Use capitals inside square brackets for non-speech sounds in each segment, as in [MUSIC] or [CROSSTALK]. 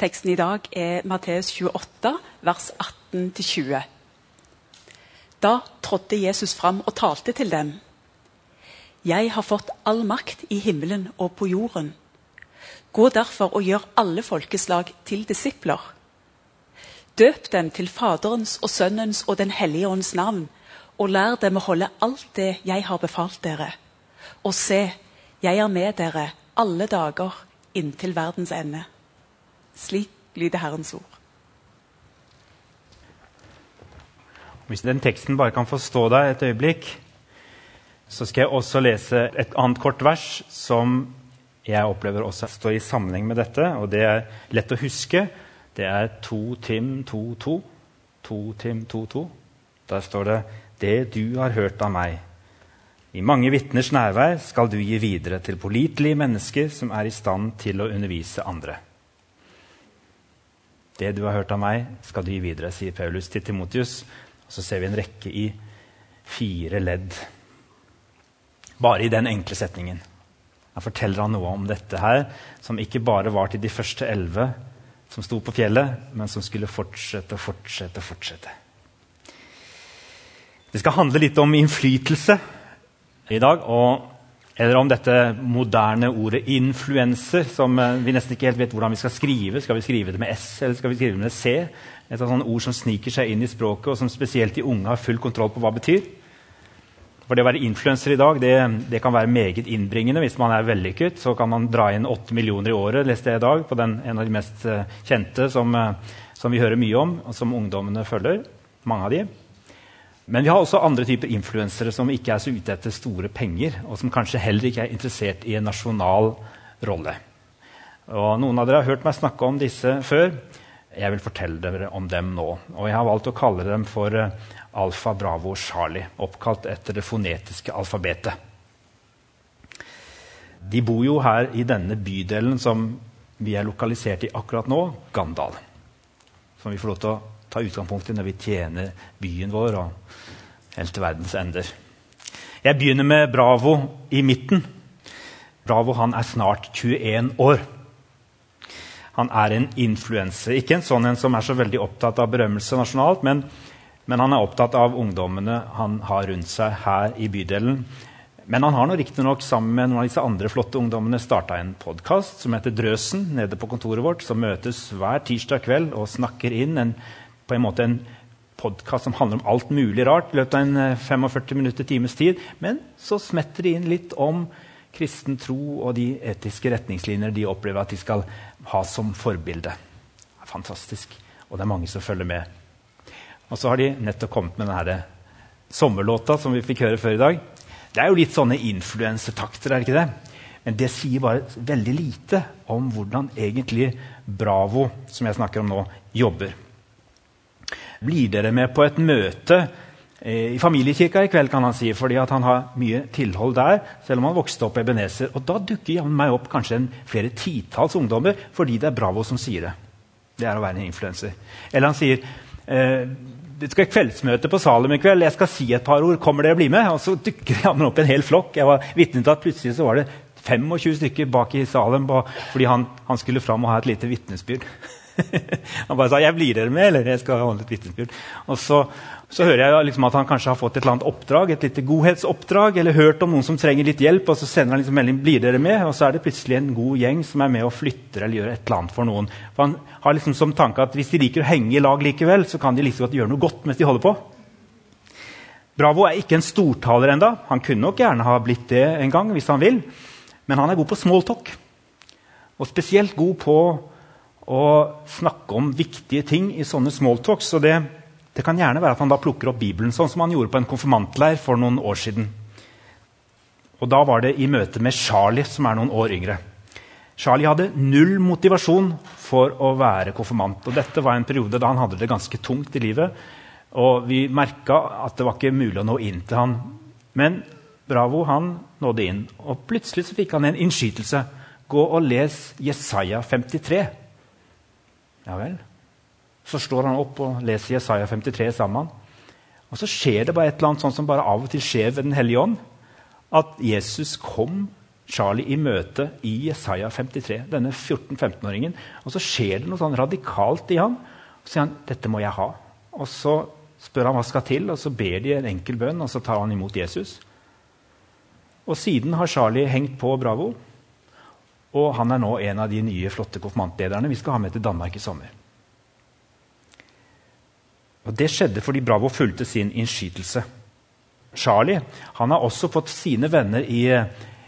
Teksten i dag er Matteus 28, vers 18-20. Da trådte Jesus fram og talte til dem. Jeg har fått all makt i himmelen og på jorden. Gå derfor og gjør alle folkeslag til disipler. Døp dem til Faderens og Sønnens og Den hellige ånds navn, og lær dem å holde alt det jeg har befalt dere. Og se, jeg er med dere alle dager inntil verdens ende. Slik lyder Herrens ord. Hvis den teksten bare kan få stå der et øyeblikk, så skal jeg også lese et annet kort vers som jeg opplever også står i sammenheng med dette. Og det er lett å huske. Det er 2 Tim 2.2. 2 Tim 2.2. Der står det 'Det du har hørt av meg'. I mange vitners nærvær skal du gi videre til pålitelige mennesker som er i stand til å undervise andre. Det du har hørt av meg, skal du gi videre, sier Paulus til Timotius. Så ser vi en rekke i fire ledd. Bare i den enkle setningen. Da forteller han noe om dette her, som ikke bare var til de første elleve som sto på fjellet, men som skulle fortsette og fortsette og fortsette. Det skal handle litt om innflytelse i dag. Og, eller om dette moderne ordet 'influenser', som eh, vi nesten ikke helt vet hvordan vi skal skrive. Skal vi skrive det med S eller skal vi skrive det med C? Et sånt ord som sniker seg inn i språket, og som spesielt de unge har full kontroll på hva det betyr. For det å være influenser i dag det, det, kan være meget innbringende. Hvis man er vellykket, så kan man dra inn 8 millioner i året leste jeg i dag, på den, en av de mest uh, kjente som, uh, som, vi hører mye om, og som ungdommene følger. Mange av de. Men vi har også andre typer influensere som ikke er så ute etter store penger, og som kanskje heller ikke er interessert i en nasjonal rolle. Og Noen av dere har hørt meg snakke om disse før. Jeg vil fortelle dere om dem nå. Og jeg har valgt å kalle dem for uh, Alfa, Bravo Charlie, oppkalt etter det fonetiske alfabetet. De bor jo her i denne bydelen som vi er lokalisert i akkurat nå, Gandal. Som vi får lov til å ta utgangspunkt i når vi tjener byen vår og helt til verdens ender. Jeg begynner med Bravo i midten. Bravo han er snart 21 år. Han er en influenser. Ikke en sånn en som er så veldig opptatt av berømmelse nasjonalt, men, men han er opptatt av ungdommene han har rundt seg her i bydelen. Men han har nå riktignok sammen med noen av disse andre flotte ungdommene starta en podkast som heter Drøsen, nede på kontoret vårt, som møtes hver tirsdag kveld og snakker inn en på en måte en podkast som handler om alt mulig rart i løpet av en 45 eh, minutter, times tid. Men så smetter de inn litt om kristen tro og de etiske retningslinjer de opplever at de skal ha som forbilde. Fantastisk. Og det er mange som følger med. Og så har de nettopp kommet med denne sommerlåta som vi fikk høre før i dag. Det er jo litt sånne influensetakter, er det ikke det? Men det sier bare veldig lite om hvordan egentlig Bravo, som jeg snakker om nå, jobber. Blir dere med på et møte eh, i familiekirka i kveld, kan han si, fordi han har mye tilhold der, selv om han vokste opp i Ebenezer. Og da dukker meg opp kanskje en, flere titalls ungdommer fordi det er Bravo som sier det. Det er å være en influenser. Eller han sier eh, det skal kveldsmøte på Salem i kveld. Jeg skal si et par ord. Kommer dere og blir med? Og så dukker det opp en hel flokk. Jeg var vitne til at plutselig så var det 25 stykker bak i Salem fordi han, han skulle fram og ha et lite vitnesbyrd. [LAUGHS] han bare sa 'jeg blir dere med', eller 'jeg skal holde et vitnesbyrd'. Og så, så, hører jeg liksom at han kanskje har fått et eller annet oppdrag, et lite godhetsoppdrag, eller hørt om noen som trenger litt hjelp, og så sender han liksom melding 'blir dere med', og så er det plutselig en god gjeng som er med og flytter eller gjør et eller annet for noen. For Han har liksom som tanke at hvis de liker å henge i lag likevel, så kan de liksom gjøre noe godt mens de holder på. Bravo er ikke en stortaler enda. Han kunne nok gjerne ha blitt det en gang hvis han vil, men han er god på smalltalk. Og spesielt god på å snakke om viktige ting i sånne smalltalks. Så det, det, kan gjerne være at han da plukker opp Bibelen, sånn som han gjorde på en konfirmantleir for noen år siden. Og Da var det i møte med Charlie, som er noen år yngre. Charlie hadde null motivasjon for å være konfirmant. og Dette var en periode da han hadde det ganske tungt i livet. Og vi merka at det var ikke mulig å nå inn til han. Men Bravo han nådde inn. Og plutselig så fikk han en innskytelse. Gå og les Jesaja 53. Ja vel. Så står han opp og leser Jesaja 53 sammen. Og så skjer det bare et eller annet sånn som bare av og til skjer ved Den hellige ånd. At Jesus kom Charlie i møte i Jesaja 53, denne 14-15-åringen. Og så skjer det noe sånn radikalt i ham. Så sier han dette må jeg ha. Og så spør han hva skal til, og så ber de en enkel bønn, og så tar han imot Jesus. Og siden har Charlie hengt på Bravo. Og han er nå en av de nye flotte konfirmantlederne vi skal ha med til Danmark i sommer. Og Det skjedde fordi Bravo fulgte sin innskytelse. Charlie han har også fått sine venner i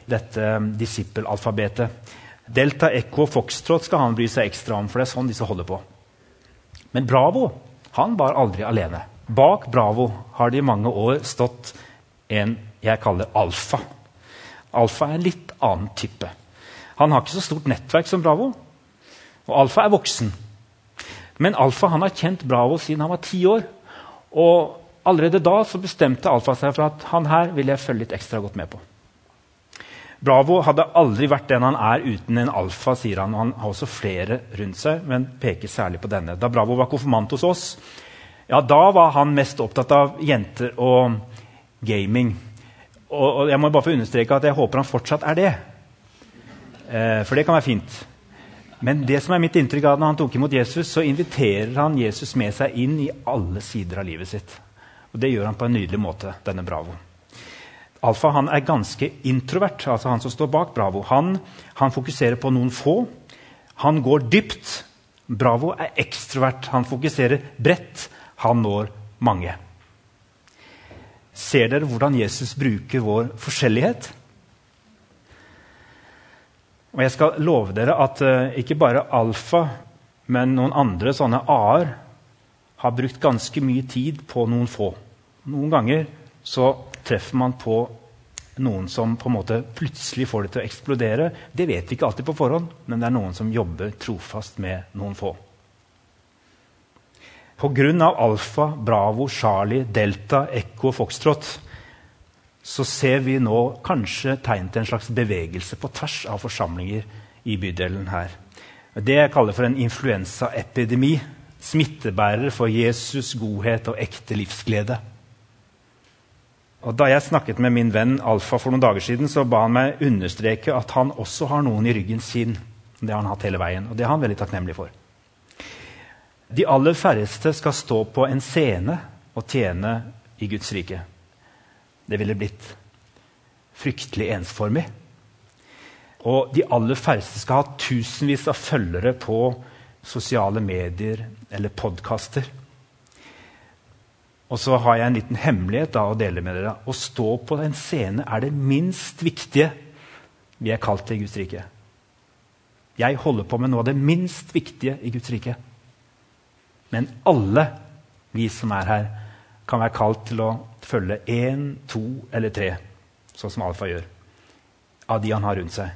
dette disippelalfabetet. Delta, Echo og Foxtrot skal han bry seg ekstra om, for det er sånn disse holder på. Men Bravo han var aldri alene. Bak Bravo har det i mange år stått en jeg kaller alfa. Alfa er en litt annen type. Han har ikke så stort nettverk som Bravo. Og Alfa er voksen. Men Alfa han har kjent Bravo siden han var ti år. Og allerede da så bestemte Alfa seg for at han her vil jeg følge litt ekstra godt med på. Bravo hadde aldri vært den han er uten en alfa, sier han. Han har også flere rundt seg, men peker særlig på denne. Da Bravo var konfirmant hos oss, ja, da var han mest opptatt av jenter og gaming. Og jeg må bare få understreke at jeg håper han fortsatt er det. Eh, for det kan være fint. Men det som er mitt inntrykk av når han tok imot Jesus, så inviterer han Jesus med seg inn i alle sider av livet sitt. Og det gjør han på en nydelig måte, denne Bravo. Alfa han er ganske introvert, altså han som står bak Bravo. Han, han, fokuserer på noen få. Han går dypt. Bravo er ekstrovert. Han fokuserer bredt. Han når mange. Ser dere hvordan Jesus bruker vår forskjellighet? Og Jeg skal love dere at uh, ikke bare Alfa, men noen andre sånne A-er har brukt ganske mye tid på noen få. Noen ganger så treffer man på noen som på en måte plutselig får det til å eksplodere. Det vet vi ikke alltid på forhånd, men det er noen som jobber trofast med noen få. Pga. Alfa, Bravo, Charlie, Delta, Ekko og Foxtrot så ser vi nå kanskje tegn til en slags bevegelse på tvers av forsamlinger i bydelen her. Det jeg kaller for en influensaepidemi. Smittebærer for Jesus' godhet og ekte livsglede. Og Da jeg snakket med min venn Alfa for noen dager siden, så ba han meg understreke at han også har noen i ryggen sin. Det har han hatt hele veien, og det er han veldig takknemlig for. De aller færreste skal stå på en scene og tjene i Guds rike. Det ville blitt fryktelig ensformig. Og de aller færreste skal ha tusenvis av følgere på sosiale medier eller podkaster. Og så har jeg en liten hemmelighet da, å dele med dere. Å stå på en scene er det minst viktige vi er kalt til Guds rike. Jeg holder på med noe av det minst viktige i Guds rike. Men alle vi som er her, kan være kalt til å følge én, to eller tre, sånn som Alfa gjør, av de han har rundt seg.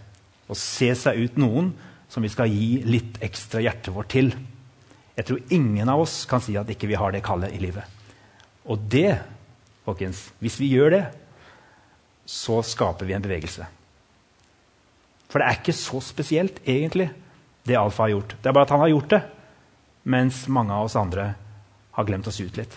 Og se seg ut noen som vi skal gi litt ekstra hjertet vårt til. Jeg tror ingen av oss kan si at ikke vi har det kallet i livet. Og det, folkens, hvis vi gjør det, så skaper vi en bevegelse. For det er ikke så spesielt, egentlig, det Alfa har gjort. Det er bare at han har gjort det, mens mange av oss andre har glemt oss ut litt.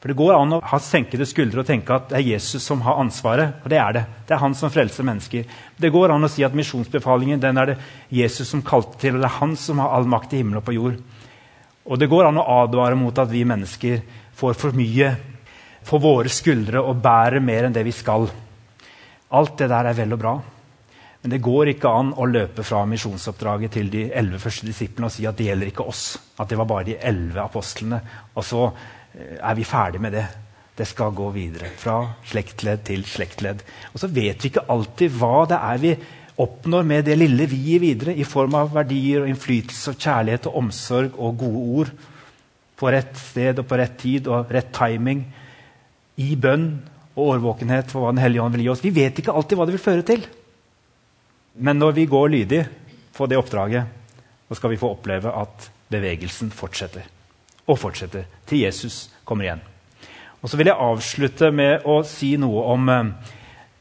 For Det går an å ha senkede skuldre og tenke at det er Jesus som har ansvaret. Og det er det. Det er han som frelser mennesker. Det går an å si at misjonsbefalingen den er det Jesus som kalte til, og det er han som har all makt i himmel og på jord. Og det går an å advare mot at vi mennesker får for mye på våre skuldre og bærer mer enn det vi skal. Alt det der er vel og bra. Men det går ikke an å løpe fra misjonsoppdraget til de elleve første disiplene og si at det gjelder ikke oss. At det var bare de elleve apostlene. Og så er vi ferdig med det. Det skal gå videre. Fra slektledd til slektledd. Og så vet vi ikke alltid hva det er vi oppnår med det lille vi gir videre, i form av verdier og innflytelse og kjærlighet og omsorg og gode ord på rett sted og på rett tid og rett timing, i bønn og årvåkenhet for hva Den hellige ånd vil gi oss. Vi vet ikke alltid hva det vil føre til. Men når vi går lydig på det oppdraget, så skal vi få oppleve at bevegelsen fortsetter. Og fortsetter til Jesus kommer igjen. Og så vil jeg avslutte med å si noe om eh,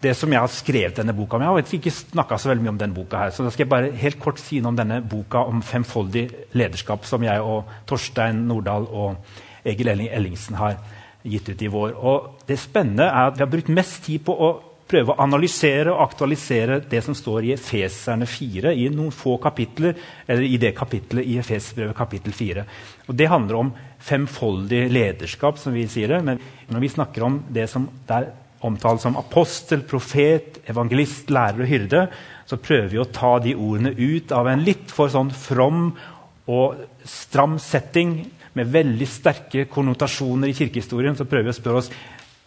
det som jeg har skrevet denne boka om. Jeg har ikke snakka så veldig mye om denne boka her, så da skal jeg bare helt kort si noe om denne boka om femfoldig lederskap som jeg og Torstein Nordahl og Egil Elling Ellingsen har gitt ut i vår. Og det spennende er at Vi har brukt mest tid på å prøve å analysere og aktualisere det som står i Efeserne 4, i noen få kapitler, eller i det kapitlet i Efesbrevet kapittel 4. Og Det handler om femfoldig lederskap, som vi sier det. Men når vi snakker om det som der omtales som apostel, profet, evangelist, lærer og hyrde, så prøver vi å ta de ordene ut av en litt for sånn from og stram setting med veldig sterke konnotasjoner i kirkehistorien. Så prøver vi å spørre oss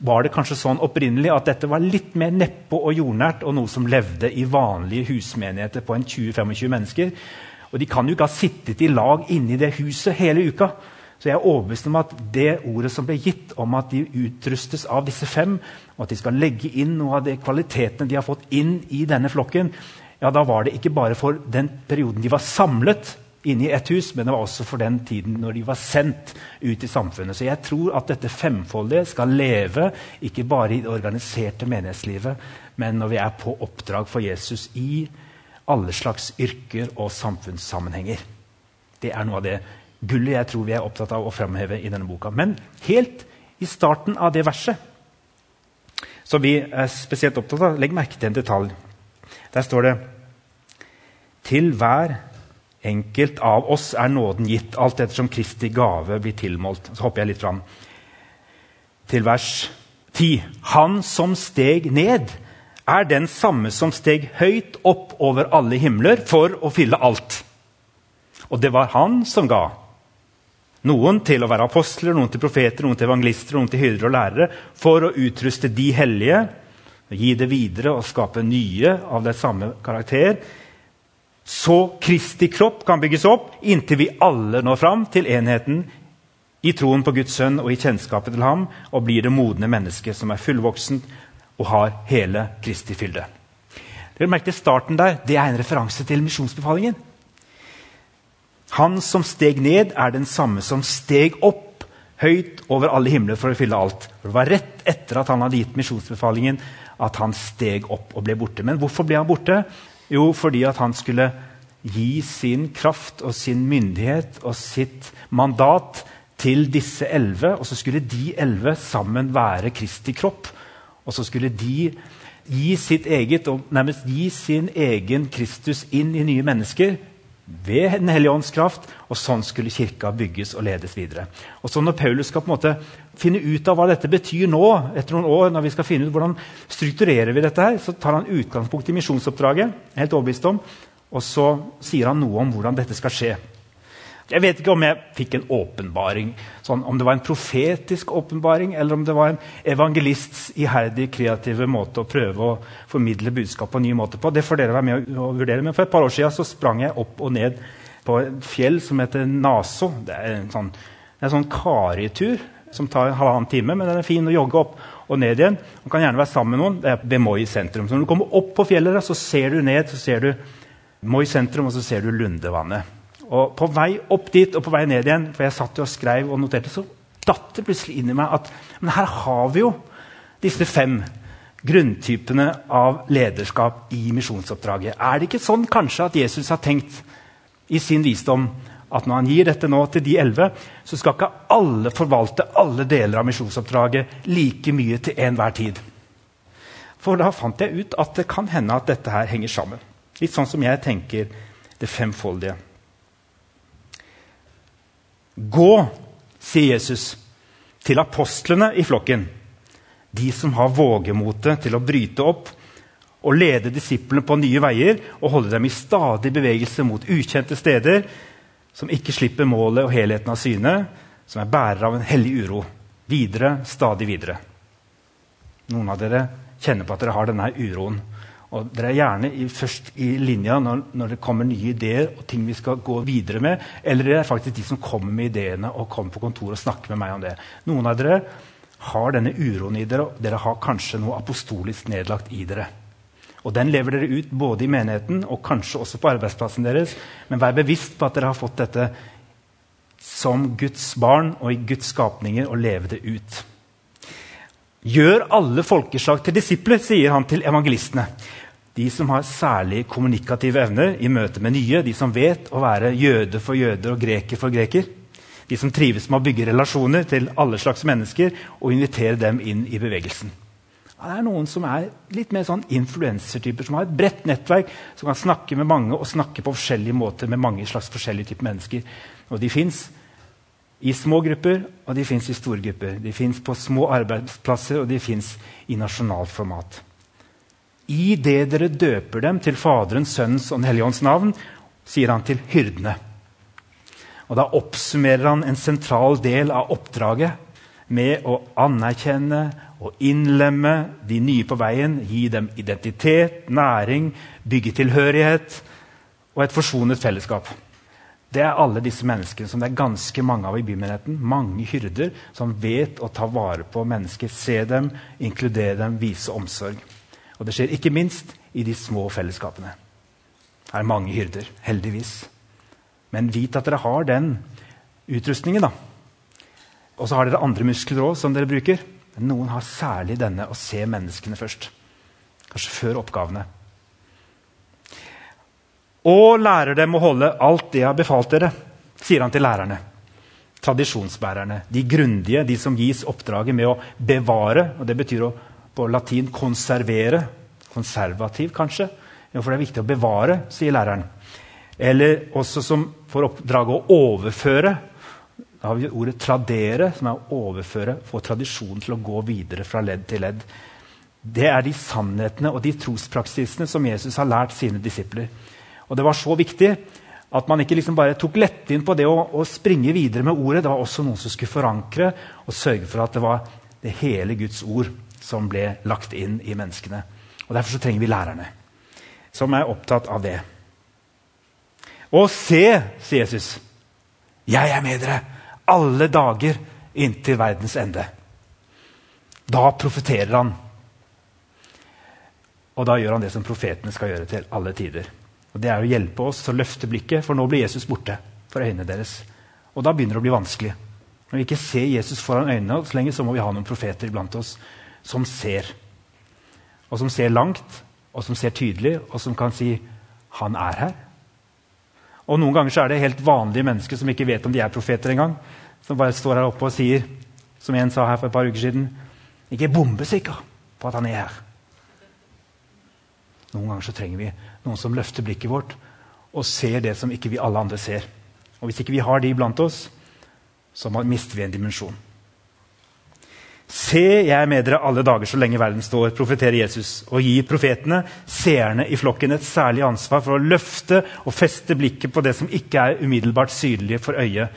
var det kanskje sånn opprinnelig at dette var litt mer nedpå og jordnært og noe som levde i vanlige husmenigheter på en 20-25 mennesker. Og De kan jo ikke ha sittet i lag inne i det huset hele uka. Så jeg er overbevist om at det ordet som ble gitt om at de utrustes av disse fem, og at de skal legge inn noe av de kvalitetene de har fått inn i denne flokken, ja, da var det ikke bare for den perioden de var samlet, inne i ett hus, men det var også for den tiden når de var sendt ut i samfunnet. Så jeg tror at dette femfoldige skal leve ikke bare i det organiserte menighetslivet, men når vi er på oppdrag for Jesus i alle slags yrker og samfunnssammenhenger. Det er noe av det gullet jeg tror vi er opptatt av å fremheve i denne boka. Men helt i starten av det verset, som vi er spesielt opptatt av, legg merke til en detalj. Der står det til hver enkelt av oss er nåden gitt, alt ettersom Kristi gave blir tilmålt. Så hopper jeg litt fram til vers 10. Han som steg ned, er den samme som steg høyt opp over alle himler for å fylle alt. Og det var han som ga. Noen til å være apostler, noen til profeter, noen til evangelister, noen til hyrder og lærere, for å utruste de hellige, gi det videre og skape nye av det samme karakter så Kristi kropp kan bygges opp inntil vi alle når fram til enheten i troen på Guds sønn og i kjennskapet til ham og blir det modne mennesket som er fullvoksen og har hele Kristi fylde. Dere merket Starten der det er en referanse til misjonsbefalingen. Han som steg ned, er den samme som steg opp høyt over alle himler for å fylle alt. Det var rett etter at han hadde gitt misjonsbefalingen, at han steg opp og ble borte. Men hvorfor ble han borte? Jo, fordi at han skulle gi sin kraft og sin myndighet og sitt mandat til disse elleve. Og så skulle de elleve sammen være Kristi kropp. Og så skulle de gi sitt eget, og nærmest gi sin egen Kristus inn i nye mennesker ved Den hellige ånds kraft. Og sånn skulle kirka bygges og ledes videre. Og så Når Paulus skal på en måte finne ut av hva dette betyr nå, etter noen år, når vi skal finne ut hvordan strukturerer vi dette her, så tar han utgangspunkt i misjonsoppdraget. helt overbevist om, Og så sier han noe om hvordan dette skal skje. Jeg vet ikke om jeg fikk en åpenbaring, sånn, om det var en profetisk åpenbaring, eller om det var en evangelists iherdig, kreative måte å prøve å formidle budskap på en ny måte på. Det får dere være med å, vurdere. Men for et par år siden så sprang jeg opp og ned på et fjell som heter Naso. Det er en sånn, sånn karitur som tar en halvannen time, men den er fin å jogge opp og ned igjen. Man kan gjerne være sammen med noen. Det er ved Moi sentrum. Så når du kommer opp på fjellet, så ser du ned, så ser du Moi sentrum, og så ser du Lundevannet. Og På vei opp dit og på vei ned igjen, for jeg satt og skrev og noterte, så datt det plutselig inn i meg at men her har vi jo disse fem grunntypene av lederskap i misjonsoppdraget. Er det ikke sånn kanskje at Jesus har tenkt i sin visdom at når han gir dette nå til de elleve, så skal ikke alle forvalte alle deler av misjonsoppdraget like mye til enhver tid? For da fant jeg ut at det kan hende at dette her henger sammen. Litt sånn som jeg tenker det femfoldige. Gå, sier Jesus til apostlene i flokken, de som har vågemotet til å bryte opp og lede disiplene på nye veier og holde dem i stadig bevegelse mot ukjente steder, som ikke slipper målet og helheten av syne, som er bærer av en hellig uro. Videre, stadig videre. Noen av dere kjenner på at dere har denne uroen. Og dere er gjerne i, først i linja når, når, det kommer nye ideer og ting vi skal gå videre med. Eller dere er faktisk de som kommer med ideene og kommer på kontoret og snakker med meg om det. Noen av dere har denne uroen i dere, og dere har kanskje noe apostolisk nedlagt i dere. Og Den lever dere ut både i menigheten og kanskje også på arbeidsplassen deres. Men vær bevisst på at dere har fått dette som Guds barn og i Guds skapninger, og leve det ut. Gjør alle folkeslag til disipler, sier han til evangelistene. De som har særlig kommunikative evner i møte med nye. De som vet å være jøde for jøder og greker for greker. De som trives med å bygge relasjoner til alle slags mennesker og invitere dem inn i bevegelsen. Det er noen som er litt mer sånn influensertyper, som har et bredt nettverk, som kan snakke med mange og snakke på forskjellige måter med mange slags forskjellige typer mennesker. Og de fins i små grupper, og de fins i store grupper. De fins på små arbeidsplasser, og de fins i nasjonalt format. I det dere døper dem til Faderens, Sønnens og Den hellige ånds navn, sier han til hyrdene. Og Da oppsummerer han en sentral del av oppdraget med å anerkjenne og innlemme de nye på veien, gi dem identitet, næring, bygge tilhørighet og et forsonet fellesskap. Det er alle disse menneskene som det er ganske mange av i bymenigheten. Mange hyrder som vet å ta vare på mennesker, se dem, inkludere dem, vise omsorg. Og det skjer ikke minst i de små fellesskapene. Det er mange hyrder, heldigvis. Men vit at dere har den utrustningen. da. Og så har dere andre muskler òg som dere bruker. Men noen har særlig denne å se menneskene først. Kanskje før oppgavene. Og lærer dem å holde alt det jeg har befalt dere, sier han til lærerne. Tradisjonsbærerne, de grundige, de som gis oppdraget med å bevare. og Det betyr å, på latin 'konservere'. Konservativ, kanskje. Jo, for det er viktig å bevare, sier læreren. Eller også som får oppdraget å overføre. Da har vi ordet 'tradere', som er å overføre, få tradisjonen til å gå videre fra ledd til ledd. Det er de sannhetene og de trospraksisene som Jesus har lært sine disipler. Og Det var så viktig at man ikke liksom bare tok lett inn på det å, å, springe videre med ordet. Det var også noen som skulle forankre og sørge for at det var det hele Guds ord som ble lagt inn i menneskene. Og Derfor så trenger vi lærerne som er opptatt av det. Og se, sier Jesus, jeg er med dere alle dager inntil verdens ende. Da profeterer han. Og da gjør han det som profetene skal gjøre til alle tider. Og Det er å hjelpe oss å løfte blikket, for nå blir Jesus borte for øynene deres. Og da begynner det å bli vanskelig. Når vi ikke ser Jesus foran øynene så lenge, så må vi ha noen profeter iblant oss som ser. Og som ser langt, og som ser tydelig, og som kan si 'Han er her'. Og Noen ganger så er det helt vanlige mennesker som ikke vet om de er profeter engang. Som bare står her oppe og sier, som en sa her for et par uker siden 'Ikke bombesikker på at han er her'. Noen ganger så trenger vi noen som løfter blikket vårt og ser det som ikke vi alle andre ser. Og Hvis ikke vi har de blant oss, så mister vi en dimensjon. Se, jeg er med dere alle dager så lenge verden står, profeterer Jesus, og gir profetene, seerne i flokken, et særlig ansvar for å løfte og feste blikket på det som ikke er umiddelbart synlig for øyet.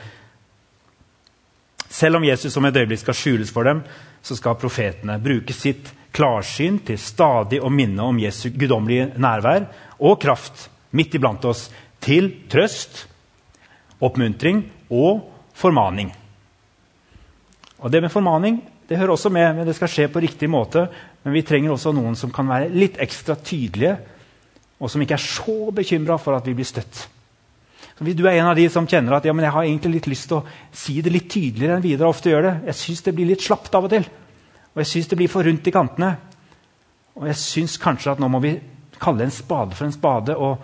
Selv om Jesus om et øyeblikk skal skjules for dem, så skal profetene bruke sitt klarsyn til stadig å minne om Jesu guddommelige nærvær og kraft midt iblant oss, til trøst, oppmuntring og formaning. Og Det med formaning det hører også med, men det skal skje på riktig måte. Men vi trenger også noen som kan være litt ekstra tydelige, og som ikke er så bekymra for at vi blir støtt. Så hvis du er en av de som kjenner at ja, jeg har egentlig litt lyst til å si det litt tydeligere enn Vidar ofte gjør det, jeg syns det blir litt slapt av og til, og jeg syns det blir for rundt i kantene. Og jeg syns kanskje at nå må vi kalle en spade for en spade. Og,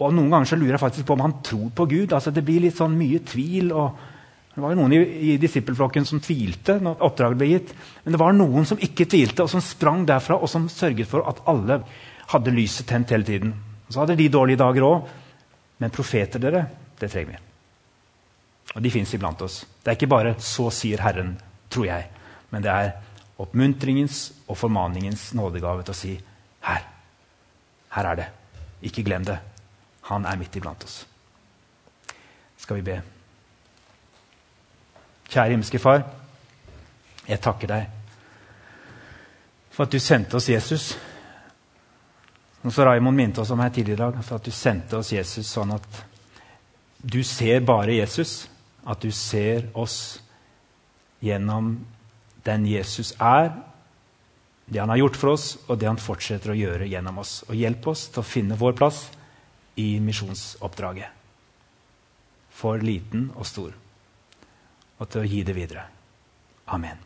og, noen ganger så lurer jeg faktisk på om han tror på Gud. Altså Det blir litt sånn mye tvil. og Det var jo noen i, i disippelflokken som tvilte når oppdraget ble gitt. Men det var noen som ikke tvilte, og som sprang derfra, og som sørget for at alle hadde lyset tent hele tiden. Så hadde de dårlige dager òg. Men profeter, dere, det trenger vi. Og de fins iblant oss. Det er ikke bare 'så sier Herren', tror jeg. Men det er oppmuntringens og formaningens nådegave til å si her. Her er det. Ikke glem det. Han er midt iblant oss. Skal vi be? Kjære himmelske Far. Jeg takker deg for at du sendte oss Jesus. Og så Raimond minte oss om her tidligere i dag, for at du sendte oss Jesus sånn at du ser bare Jesus. At du ser oss gjennom den Jesus er, det han har gjort for oss, og det han fortsetter å gjøre gjennom oss. Og hjelp oss til å finne vår plass i misjonsoppdraget. For liten og stor. Og til å gi det videre. Amen.